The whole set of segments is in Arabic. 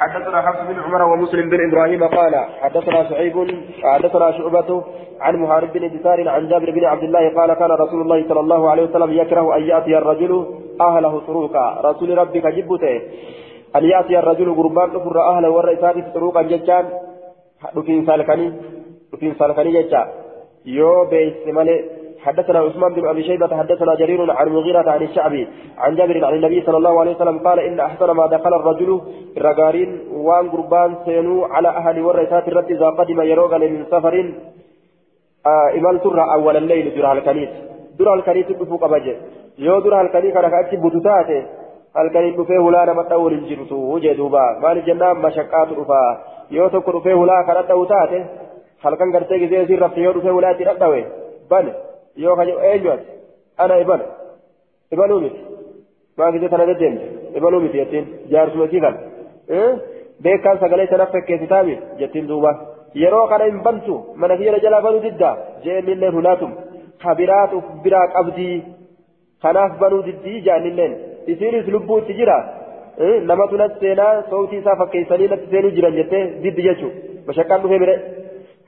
حدثنا حفص بن عمر ومسلم بن إبراهيم قال حدثنا شعيب حدثنا شعبة عن محارب بن دثار عن جابر بن عبد الله قال كان رسول الله صلى الله عليه وسلم يكره ان ياتي الرجل اهله سروقا رسول ربك جبته ان ياتي الرجل قربان كفر اهله والرئيسات سروقا جتان دفين سالكني دفين سالكني جتان يو بيس مالي حدثنا عثمان بن أبي شيبة حدثنا جرير عن مغيرة عن الشعبي عن جابر عن النبي صلى الله عليه وسلم قال إن أحسن ما دخل الرجل الرجارين وان قربان سينو على أهل ورثات الرد إذا قدم يروغل من سفر آه إمال ترى أول الليل درها الكنيس. درها الكنيس بفوق بجه يو درها الكنيس كان كاتب بوتوتاته halkanii dhufee hulaa nama dha'uun hin jirtu hujee duuba maali jennaan mashaqaatu dhufa yoo tokko dhufee hulaa kana dha'u taate halkan gartee gisee isiin rafte yoo dhufee hulaa itti dhadhawe bane yoo ka eenyu ati ana ibala ibaluu miti maa gisee tana deddeemte ibaluu miti jettiin jaarsuma isii kan beekaan sagalee sana fakkeessitaami jettiin duuba yeroo kana hin bantu mana kiyya jalaa banuu diddaa je'ennilleen hulaatum kabiraatu biraa qabdii kanaaf banuu diddii jaannilleen isiinis lubbuu itti jira namatu natti seenaa sootii isaa fakkeessanii natti seenuu jiran jettee diddi jechuudha mashaqqaan dhufee bire.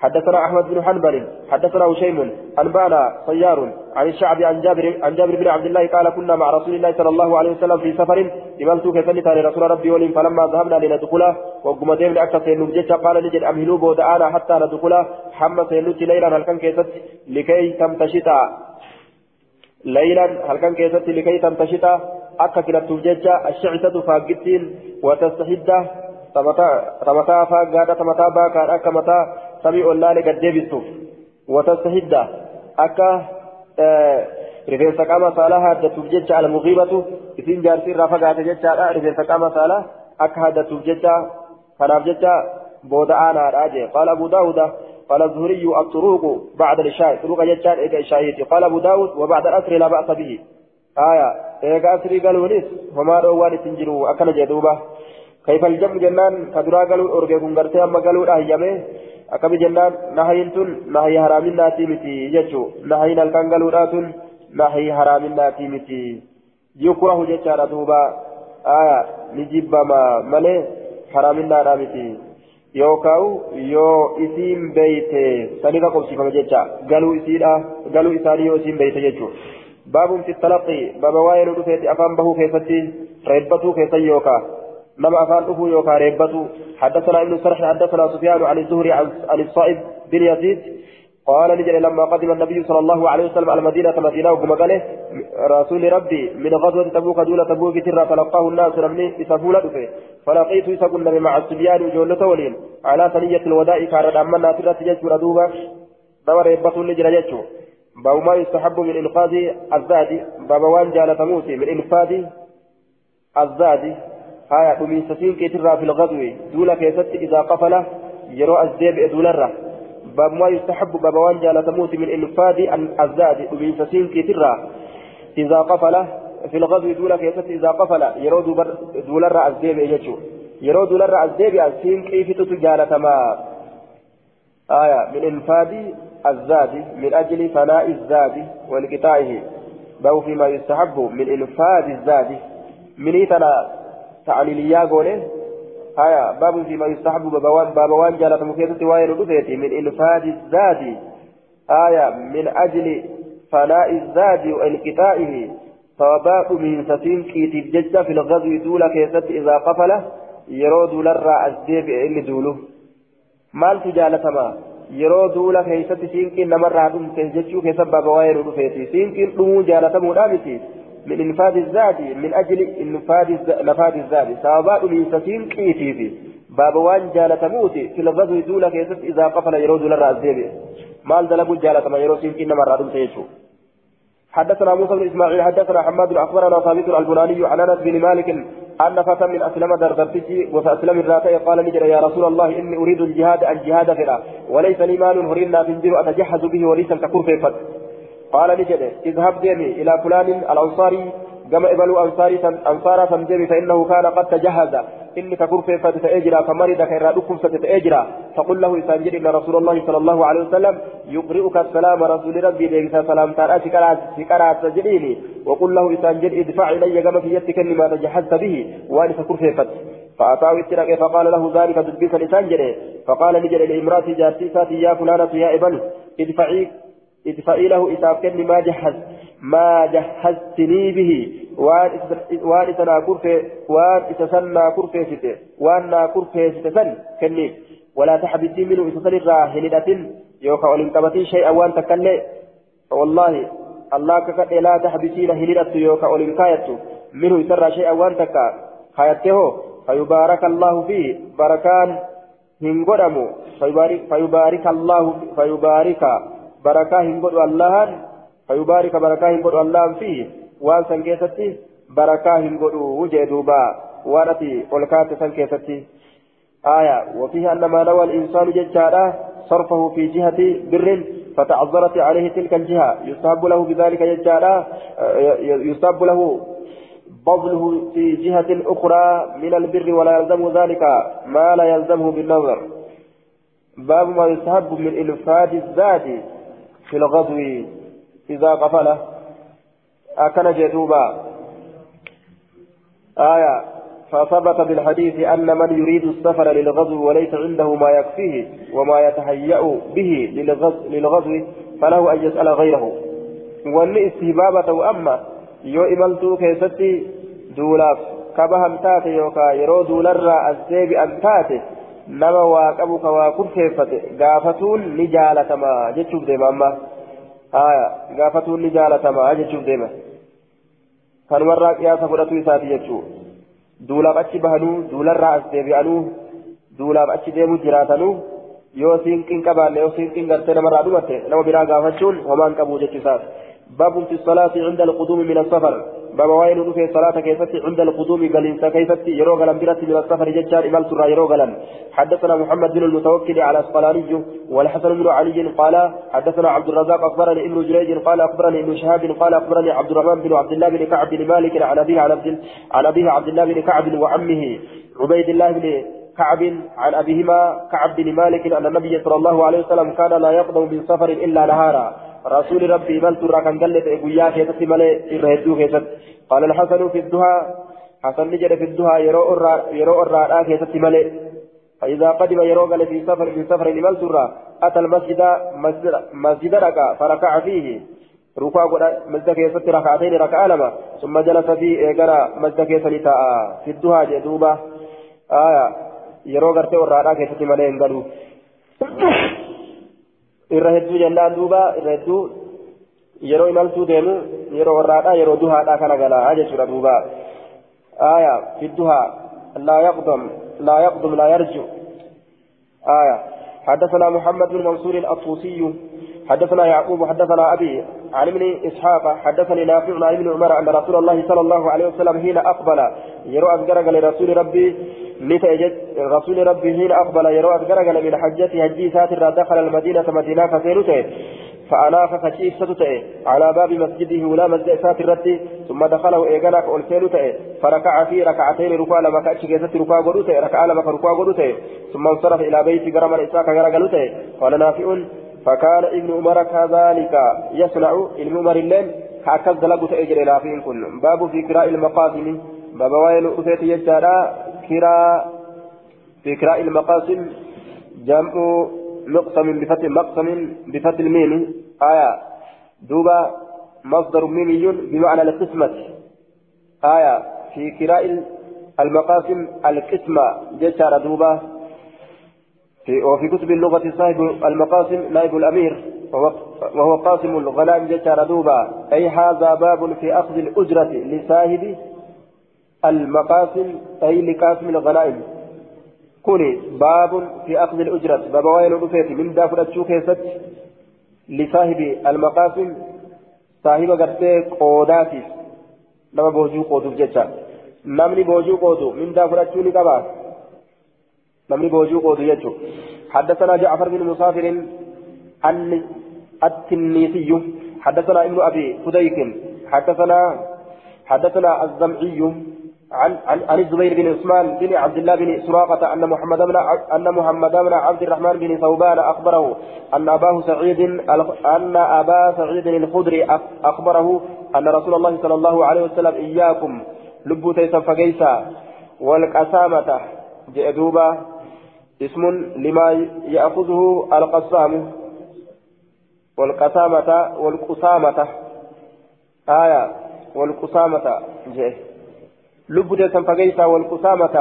حدثنا أحمد بن حنبل حدثنا هشيم انبانا سيار عن الشعب عن جابر عن جابر بن عبد الله قال كنا مع رسول الله صلى الله عليه وسلم في سفر لملت كسنت رسول ربي ولين فلما ذهبنا لندخله وقم ديم لأكثر سينوجت قال نجد امهلوا بودعانا حتى ندخله حمى سينوت ليلا هل كان كيست لكي تمتشتا ليلا هل كان كيست لكي تمتشتا akka filattuuf jecha ashicitatu faaggittiin watastahidda tamataa faaggaadha tamataa baakaadha akka mataa samii ollaalee gad deebistuuf watastahidda akka rifeensa qaama saalaa haaddatuuf jecha almuqiibatu isin jaarsi irraa fagaate jechaadha rifeensa qaama saalaa akka haaddatuuf jecha kanaaf jecha booda aanaadha jee qaala abu daawuda قال الزهري الطروق بعد العشاء طرق جتان إيجا إشاهيتي قال أبو داود وبعد الأسر لا بأس به آية إيجا أسري قالونيس وما روان تنجروا أكل جدوبة كيف الجمع جنان كدرا قالوا أرجعكم قرتي أما قالوا لا هيامه akkami jennaan nahayin tun nahayi haraaminaatii miti jechuu nahayin halkan galuudhaatun nahayi haraaminaatii miti yukrahu jechaadha duuba aya ni jibbama malee haraaminaadha miti yookaan yoo isiin beeyte sanirra qobsiifama jecha galuu isiidha galuu isaanii yoo isiin beeyte jechuudha baabumti talaqqii baaba waa'ee nu dhufeeti afaan bahuu keessatti reebbatuu keessan yookaan نما أفان أبو يوكا ريبتو حدثنا ابن سرح حدثنا سفيان عن الزهري عن الصائب بن يزيد قال نجري لما قدم النبي صلى الله عليه وسلم على المدينة مدينة وكما قال رسول ربي من غزوة تبوك دولة تبوك ترى تلقاه الناس رمني بسفولة دفه فلقيت يسقن مع الصبيان وجولة ولين على ثنية الوداء كان أمنا ترى تجج ردوبة نما ريبتو نجري يجو باب ما يستحب من إنقاذ الزاد باب وان جال تموتي من إنقاذ الزاد آية أميسسين كيترى في الغزو دولة كيست إذا قفل يرى الزيب دولة باب ما يستحب باب وانجا لتموت من إنفاذ الزاد أميسسين كيترى إذا قفل في الغزو دولة كيست إذا قفل يرى دولة الزيب يجو يرى دولة الزيب السين كيف تتجالة ما آية من إنفاذ الزاد من أجل فناء الزاد وانقطاعه باب فيما يستحب من إنفاذ الزاد من إيتنا تعليليا قوله هيا باب فيما يستحب بابوان بابوان جالت مكيسة وين ودفيتي من إنفاذ الزاد آية من أجل فناء الزاد وانقطاعه ثوابات من ستين كيتب ججة في الغزو دولة كيست إذا قفل يرو دولر الزيب إني دوله مال تجالتما yeroo duula keessatti siinqiin namarraa dhumte jechuu keessa baaba waa'ee dhufeeti. Siinqiin dhumuu jaalatamuudha miti. من إنفاذ الزاد من أجل إنفاذ نفاذ الزاد. سوابا من ستين قيتي باب وان جالة موتي في الغزو دولة كيست إذا قفل يرود للرأس الزيبي مال دلبو جالة ما يرود سنكين مرة دم سيشو. حدثنا موسى بن إسماعيل حدثنا حماد أخبرنا ثابت البناني عن أنس بن مالك أن فتى من أسلم دردرتي وفأسلم الراتي قال نجري يا رسول الله إني أريد الجهاد الجهاد فلا وليس لي مال هرنا تنزل أتجهز به وليس تكون في فتح قال نجد اذهب ديمي إلى فلان الأنصاري كما إبلوا أنصاري أنصارا فانجبي فإنه كان قد تجهز إنك كرفة فتأجرا فمرض كيرا لكم فتأجرا فقل له إسانجر إن رسول الله صلى الله عليه وسلم يقرئك السلام رسول ربي ليس سلام ترى شكرات تجريني وقل له إسانجر ادفع إلي كما في يدك لما تجهزت به وأنت كرفة فت فأتاه فقال له ذلك تدبيس لسانجر فقال نجر لإمراتي جارتي يا فلانة يا ابن ادفعي ادفعي له إساف كن ما جهز ما جهزتني به. وان إسنا كرفة وان إسسنا كرفة ستة. وان كرفة ستة كني. ولا تحبسي منه إسسن الراهنة يوكا ولنكبتي شيئا وان تكلي. والله الله ككت لا تحبسين هنيرة يوكا ولنكايت منه يسرى شيئا وان تكا. خايته فيبارك الله فيه. بركان. هنقدمو فيبارك, فيبارك الله فيبارك بركة هنقدو الله فيبارك بركة هنقدو الله فيه وان سنكيستي بركة هنقدو وجه دوبا وانتي ولكات سنكيستي آية وفيها أن ما نوى الإنسان ججارة صرفه في جهة بر فتعذرت عليه تلك الجهة يستحب له بذلك ججارة يستحب له بذله في جهة أخرى من البر ولا يلزم ذلك ما لا يلزمه بالنظر باب ما يستحب من إلفاد الذات في الغزو إذا قفله أكن جدوبا. آية فثبت بالحديث أن من يريد السفر للغزو وليس عنده ما يكفيه وما يتهيأ به للغزو فله أن يسأل غيره. وأن استهبابة أما yoo imaltuu keessatti duulaaf kabahan taate yookaan yeroo duularraa as deebi'an taate nama waa qabu ka waa kurfeeffate gaafatuun ni jaalatama jechuuf deema amma haya gaafatuun ni jaalatama jechuuf deema kanumarraa qiyaasa fudhatu isaati jechuu duulaaf achi bahanuu duularraa as deebi'anuu duulaaf achi deemuu jiraatanuu yoo siinqin qabaanne yoo siinqin gartee namarraa dhumatte nama biraa gaafachuun homaan qabu jechuusaati. في الصلاة عند القدوم من السفر باب وين في الصلاة كيفتي عند القدوم قال كيفتي يرو قلم برت من السفر ججار إمام سرى يرو قلم حدثنا محمد بن المتوكل على أسقلاني والحسن بن علي قال حدثنا عبد الرزاق أخبرني ابن جريج قال أخبرني ابن شهاب قال أخبرني عبد الرحمن بن عبد الله بن كعب بن مالك عن أبيه عن أبيه عبد الله بن كعب وعمه عبيد الله بن كعب عن أبيهما كعب بن مالك أن النبي صلى الله عليه وسلم كان لا يقدم من سفر إلا نهارا. رسول ربي بل ترى كان قلت إبويا كيست ملي إرهدو قال الحسن في الدها حسن نجد في الدها يرو الرادة كيست ملي فإذا قدم يرو قال في سفر في سفر بل ترى أتى المسجد مسجد, ركع فركع فيه. ركوع مسجد كيست ركعتين ركع لما ثم جلس في إيقرا مسجد كيست في الدها جدوبة. آية. يرو قرتي الرادة كيست ملي انقلوا irra hedduu jennaan duuba irra hedduu yeroo imaltuu deemu yeroo warraadha yeroo duhaadha kana galaa jechuudha duuba. آية في الدهى لا يقدم لا يقدم لا يرجع آية حدثنا محمد بن منصور الطوسي حدثنا يعقوب حدثنا أبي عن ابن إسحاق حدثني نافع عن ابن عمر أن رسول الله صلى الله عليه وسلم حين أقبل يروى أذكرك لرسول ربي نتأجد رسول ربي حين أقبل يروى أذكرك من حجته هجي ساتر دخل المدينة مدينة فسيرته فأناف فشيف ستته على باب مسجده ولا مسجد ساتر ثم دخله إيقانك ألسيل فركع في ركعتين ركوع لما كأتش كيست ركوع قدوته ركع لما ركوع قدوته ثم انصرف إلى بيت قرم الإساك غرقلته قال نافع فكان ابن عمر كذلك. يصنع ابن عمر الليل. هكذا دلقوا تأجر فين كن باب في كراء المقاسم. باب وين أتيت يجارا. كراء في كراء المقاسم جمع مقسم بفتح مقسم بفتح الميم. آية. دوبا مصدر ميمي بمعنى القسمة. آية. في كراء المقاسم القسمة. جشار دوبا. في وفي كتب اللغة صاحب المقاسم نائب الأمير. وهو, قاسم الغنائم جشار دوبا. أي هذا باب في أخذ الأجرة لصاحب المقاسم أي لقاسم الغنائم. كوني باب في أخذ الأجرة. باب وين من دافر الشوكيست لصاحب المقاسم صاحب قرتي قوداتي. نما بوجو قودو جتا نمني بوجو قودو. من دافر الشوني كبار نمني بوجو قودو يجو. حدثنا جعفر بن مسافر عن التنيسي. حدثنا ابن أبي فديك. حدثنا حدثنا الزمعي. عن عن عن الزبير بن عثمان بن عبد الله بن سراقة أن محمد بن أن محمد بن عبد الرحمن بن ثوبان أخبره أن أباه سعيد أن أبا سعيد الخدري أخبره أن رسول الله صلى الله عليه وسلم إياكم لبو تيسا فقيسا والقسامة جئدوبا اسم لما يأخذه القسام والقسامة والقسامة آية والقسامة جئ لبو تيسا فقيسا والقسامة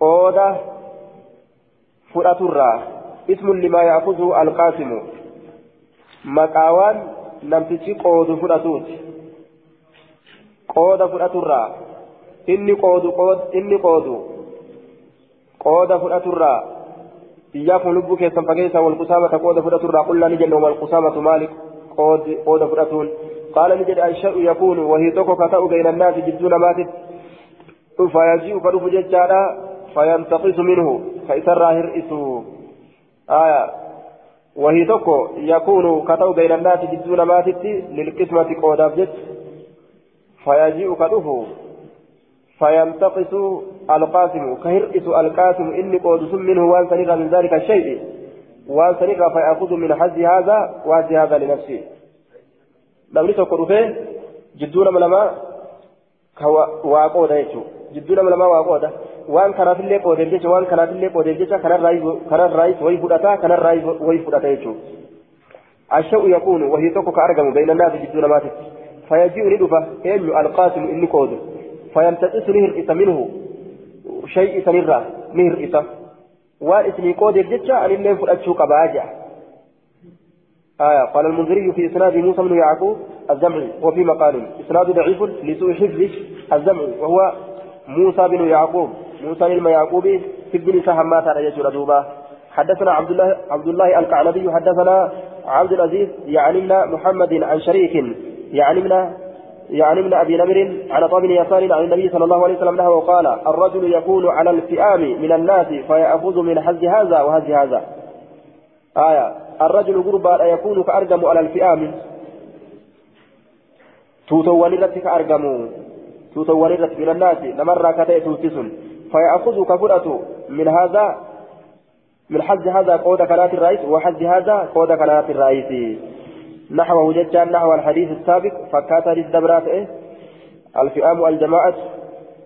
قودة فرأترا اسم لما يأخذه القاسم مقاوان namtichi qoodu fudhatuuti qooda fudhaturraa inni qoodu inni qoodu qooda fudhaturraa iyyaakun lubbuu keessan fageessaa walqusaamata qooda fudhaturraa qullaa ni jenna walqusaamatu maali qooda fudhatuun yakuunu wahii tokko ka ta'u bayna annaasi jidduu namaatitti fayaji'u ka dhufu jechaadha fayantaqisu minhu ka isarraa hir'isu aayaa وهي تكو يكون كتو بين الناس بدون ماتت للقسمة قوداف جت فيجيء كدفه فينتقص القاسم كهرئس القاسم إني قود منه وأن سنرى من ذلك الشيء. وأن سنرى فيأخذ من حز هذا وحز هذا لنفسه. لو تكو رفيه جدون ملما كواقودا يجو جدون ملما واقودا waan kanaatillee qoodeef jecha waan kanaatillee qoodeef jecha kanarraayis wayi fudhata kanarraayis wayi fudhata jechuudha tokko ka argamu bayna naasi jidduu namaatitti fayaji'u ni dhufa eenyu alqaasimu inni qoodu fayantaqisu ni hir'isa minhu shay'i sanirraa ni hir'isa waan isinii qoodeef jecha anillee fudhachuu qabaa jea آية. قال المنذري في إسناد موسى بن يعقوب الزمعي وفي مقال. إسناد ضعيف لسوء حفظه الزمعي وهو موسى بن يعقوب. موسى بن يعقوب ابن سهمات على يجر دوبا حدثنا عبد الله عبد الله القعنبي حدثنا عبد العزيز من محمد عن شريك من يعني من أبي نمر على طاب يسار عن النبي صلى الله عليه وسلم له وقال الرجل يكون على الفئام من الناس فيأخذ من حز هذا وهز هذا. آية. الرجل قربا يكون كأرجم على الفئام. توتوان رتك أرجموا توتوان رتك من الناس. نمر كتئ توتسن فيأخذ كفرة من هذا من حز هذا قود كلات الرئيس وحز هذا قود كلات الرئيس. نحوه جدا نحو الحديث السابق. فكات للدبرات إيه؟ الفئام الجماعة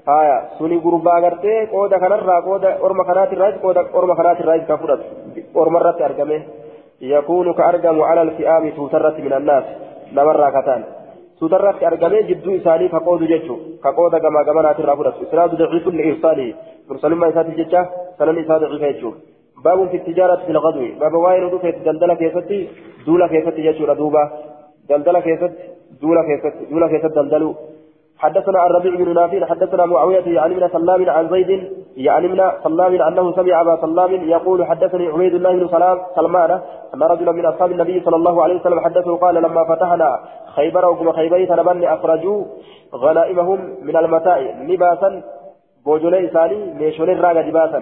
آية سوني قربا غرتي قود كنرى قود أرم كلات الرئيس قود أرم كلات الرئيس كفرة. أرم رت أرقمه يكون كأرقم على الفئام توترت من الناس. نمر كتان. سودرت أرجمي جدو إساني كقود جتشو كقود كما كما ناتر أبو رسول إسناد ضعيف لإرساله مرسل ما إسات جتشا سنن إسات ضعيف يجو باب في التجارة في الغدو. باب واين ودو في دلدلة كيفتي دولة كيفتي جتشو ردوبة دلدلة كيفت دولة كيفت دولة كيفت دلدلو. حدثنا الربيع بن نافع حدثنا معاوية يعني من سلام عن زيد يعني من سلام أنه سمع أبا سلام يقول حدثني عبيد الله بن سلمان أن رجلا من أصحاب النبي صلى الله عليه وسلم حدثه قال لما فتحنا خيبر وكما خيبري تنبن أخرجوا غنائمهم من المتاع لباسا بوجولي سالي ميشولي الراغ لباسا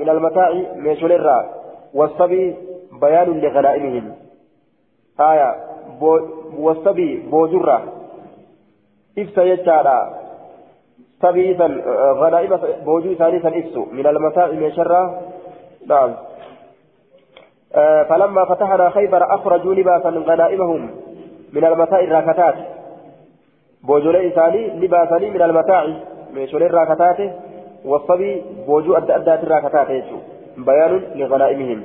من المتاع ميشولي الراغ والصبي بيان لغنائمهم. آية والصبي بوجرة. ibsa jechaadha sabii san غنائم بوجود ثاني سن إبسو من المتاع من شر. نعم. فلما فتحنا خيبر أخرجوا لباسا غنائمهم من المتاع الراكتات بوجولي ثاني لباسا من المتاع من شر الراكتات والصبي بوجو أدى أدات الراكتات بيان لغنائمهم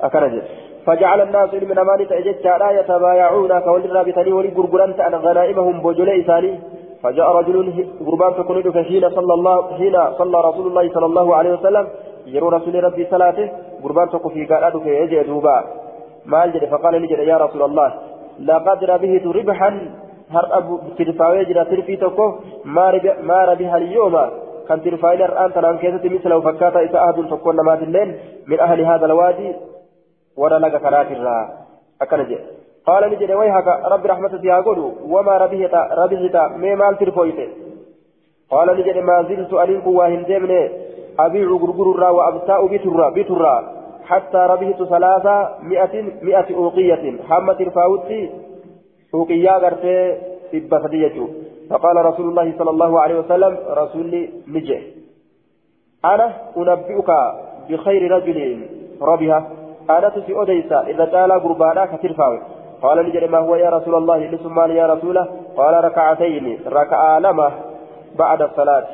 أكنجت فجعل الناس من أمان تأجج لا يتبايعون. كول الرابطين ولي قرقران غنائمهم بوجلي إساني فجاء رجل قربان تكون حين صلى الله حين صلى رسول الله صلى الله عليه وسلم يرو رسول ربي صلاته قربان تكون في قال في يجي دوبا. ما الجد؟ فقال لي يا رسول الله لقد ربحت ربحا. هر أبو ترفاوي جرا ترفي تكو. ما ربح اليوم. كان ترفاوي الآن تنام كيسة مثله فكاتا إذا أهد تكون نمات الليل من أهل هذا الوادي warra laga karaatirraa akkana rahmatati haa godhu wamaa rabihita rabihita mee maal tirfooyte qaala ni jedhe maa ziltu aniin kun waa hin deemne abiicu gurgururraa wa abtaa'u biturra biturraa حتى ربحت ثلاثة مئة مئة أوقية حمى ترفاوتي أوقيا غرتي إبا فقال رسول الله صلى الله عليه وسلم رسول نجي أنا أنبئك بخير رجل ربها أنا تسي أديسا إذا تعالى قربانا كترفاوي قال نجري ما هو يا رسول الله لسم يا رسوله. قال ركعتين ركعة لما بعد الصلاة.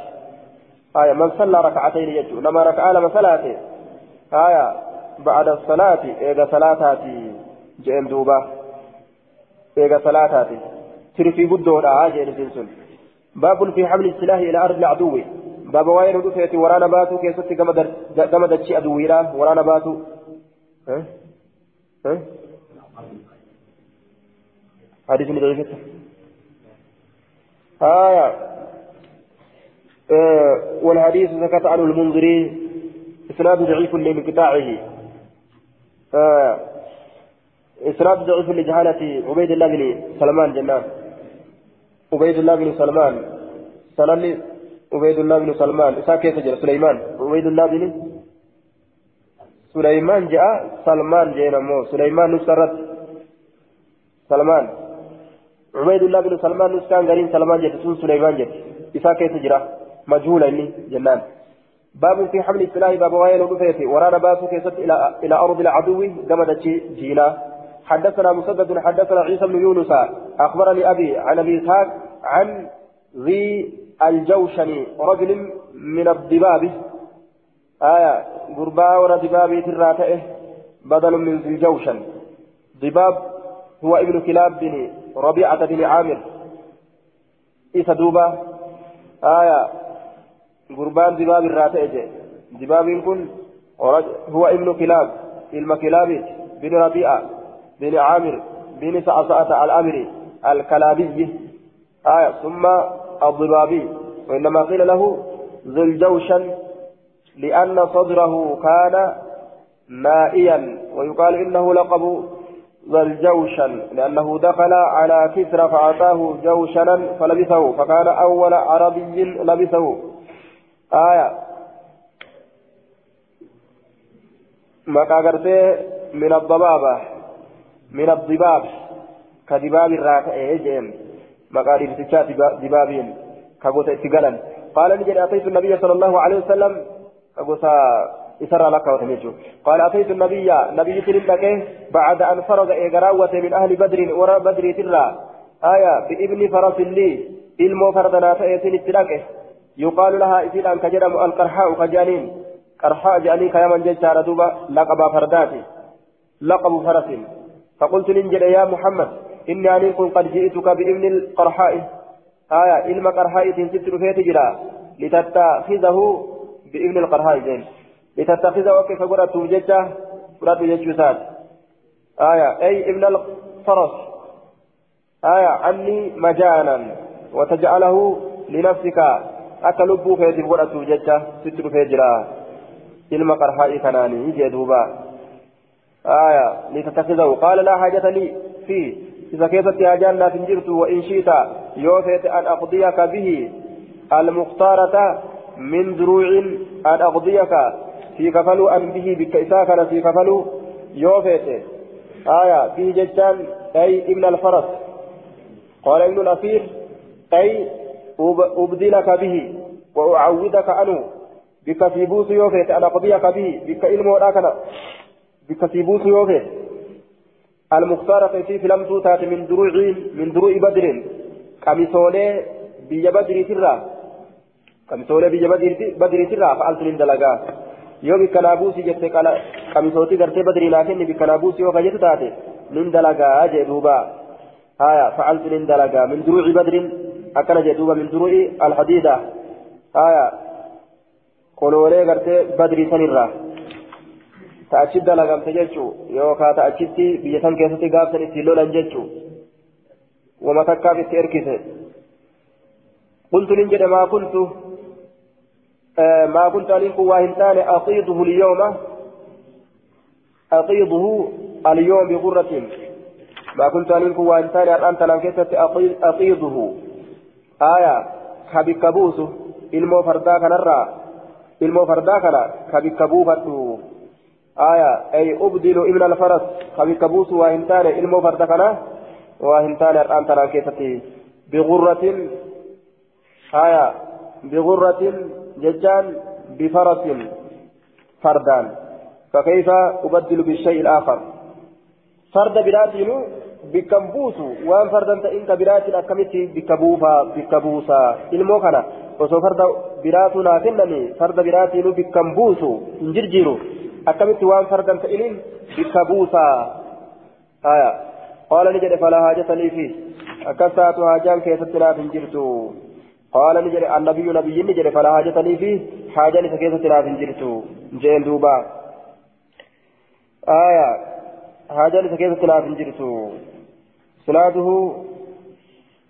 آية من صلى ركعتين يجو لما ركعة لما صلاة. آية بعد الصلاة إذا صلاتاتي جئن دوبا. إذا صلاتاتي ترفي بدو لا جئن سنسن باب في حمل السلاح إلى أرض العدو. باب وين ودفيت ورانا باتو كيستي كما دتشي أدويرا؟ ورانا باتو. ها ها حديث من ضعيف آية. آه والحديث سكت عنه المنذري إسناد ضعيف لانقطاعه آه إسناد ضعيف لجهالة عبيد الله بن سلمان جنان. عبيد الله بن سلمان. سنن عبيد الله بن سلمان. إسا كيف جرى سليمان. عبيد الله بن سليمان جاء. سلمان جينا مو سليمان نصرت. سلمان. عبيد الله بن سلمان نسكان غرين سلمان جت سون سليمان جت إسا كيس جرا مجهول إني جنان باب في حمل السلاح باب وين ودفيتي ورانا باسو كيست إلى إلى أرض العدو جمدت جينا حدثنا مسدد حدثنا عيسى بن يونس أخبرني أبي عن أبي إسحاق عن ذي الجوشني رجل من الضباب آية قربا ورا ضبابي تراتئه بدل من ذي الجوشن ضباب هو ابن كلاب بن ربيعة بن عامر. إيسا دوبا. آية. قربان دباب الراتئ دباب كن. هو ابن كلاب. علم كلاب بن ربيعة بن عامر بن سعسعة الأمري الكلابي. آية. ثم الضبابي. وإنما قيل له ذو الجوشن لأن صدره كان ناتئا ويقال إنه لقب ذا الجوشن لأنه دخل على كسرى فأعطاه جوشنا فلبسه فكان أول عربي لبسه آية. nama gartii من الضبابة من الضباب كدباب الراكع يجين مقارب تشات دبابين كقوت اتقالا قال نجد أتيت النبي صلى الله عليه وسلم كقوت إسر لك وتميجو. قال أتيت النبي نبي تلك بعد أن فرغ إيقراوة من أهل بدر ورى بدر ترى آية بإبن فرس لي إلمو فردنا فإيسين التلاك يقال لها إذن أن كجرم القرحاء كجانين. قرحاء جانين كيما جيشار دوبا لقب فرداتي لقب فرس. فقلت لنجد يا محمد إني أن كن قد جئتك بإبن القرحاء. آية إلما قرحاء تنسيت رفيت جرا. لتتخذه بإبن القرحاء جين لتتخذ وكيف قرأت ججة قرأت ججوسات آية. أي ابن الفرس. آية. عني مجانا وتجعله لنفسك. أكلبو فيدي قرأت ججة ستر فيجرا. علم قرحاء كناني. جدوبا آية. لتتخذه. قال لا حاجة لي. فيه إذا كيفت هاجانا تنجرت وإن شئت. يوفيت أن أقضيك به. المختارة من دروع أن أقضيك. في كفلوا أن به بك إساكنا في كفلوا يوفيت آية به ججان أي ابن الفرس قال ابن الأثير أي أبدلك به وأعودك عنه بك في بوس يوفيت أنا قضيك به بك إلمو راكنا بك في بوس يوفيت المختارة في لم توتات من دروع من دروع بدر قميصولي بيا بدر ترى قميصولي بيا بدر ترى فألت من دلقا yoo bikka naa buusii jette qamisootii gartee badrii naa kenni bikka naa buusii yoo kajetu taate nin dalagaa jee duuba haya facaltu nin dalagaa min duruuci badrin akkana jee duuba min duruuci alhadiida haya koloolee gartee badrii sanirraa ta achi dalagamte jechuu yookaa ta achitti biyya san keessatti gaafsan ittiin lolan jechuu wama takkaaf itti erkise قلت ننجد ما كنت ما كنت ألينك واهنتان أقيضه اليوم أقيضه اليوم بغرة ما كنت ألينك واهنتان أنت لنكتت أقيضه آية ilmoo fardaa kana ka bikka buufadhu aya ay ubdilu ibna alfaras ka bikka buusu waa hin taane ilmoo farda kana waa hin taane har'aan tanaan keessatti bigurratin آية بغرة ججان بفرس فردان. فكيف أبدل بالشيء الآخر؟ فرد براتين بكمبوس وان فردا إنك برات أكمت بكبوفا بكبوسا إلمو كان وسو فرد براتو نافنني فرد براتين بكمبوس انجرجيرو. أكمت وان فردا إلين بكبوسا آية. قال نجد فلا حاجة لي فيه. أكثات حاجان كيف تناف انجرتو قال نجد النبي نبي نجد فلا حاجة لي فيه. حاجة كيف تناف انجرتو جين دوبا. آية. حاجة كيف تناف انجرتو سناده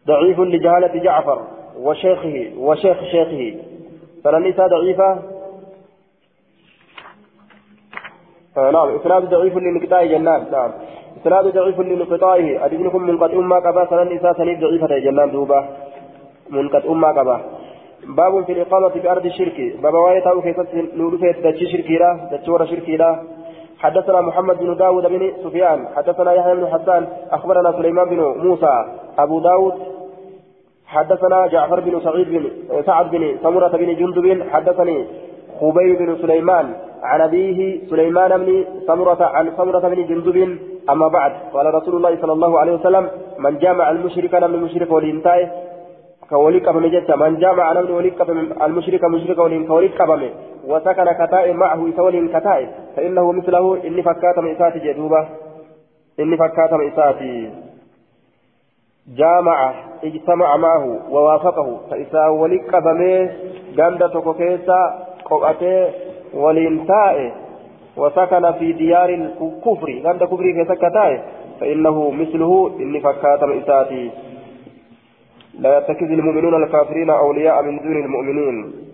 ضعيف لجهالة جعفر وشيخه وشيخ شيخه. فلنسى ضعيفة. آه نعم. إسناد ضعيف للقطاع جنان. نعم. إسناد ضعيف لانقطاعه أدبنكم منقطع ما قبا سنن إساء سنيف ضعيفة جنان دوبا. منقطع ما قبا. باب في الإقامة في أرض الشرك. باب واية أو كيف نورفة تدشي شركي لا تدشور شركي لا. حدثنا محمد بن داود بن سفيان. حدثنا يحيى بن حسان. أخبرنا سليمان بن موسى. أبو داود. حدثنا جعفر بن سعيد بن سعد بن سمرة بن جندب. حدثني خبيب بن سليمان. عن أبيه سليمان بن سمرة عن سمرة بن جندب. أما بعد قال رسول الله صلى الله عليه وسلم من جامع المشرك من المشرك والإنتاي كوليك قبم جتا من جامع نمن وليك المشرك مشرك ولين كوليك قبم وسكن كتائب معه يسول كتائب فإنه مثله إني فكات مئساتي جدوبة إني فكات مئساتي جامع اجتمع معه ووافقه فإذا وليك قبمه جندة كوكيسا قوأته ولينتائه وسكن في ديار الكفر جندة كفر كيسا فإنه مثله إني فكات مئساتي لا يتخذ المؤمنون الكافرين أولياء من دون المؤمنين.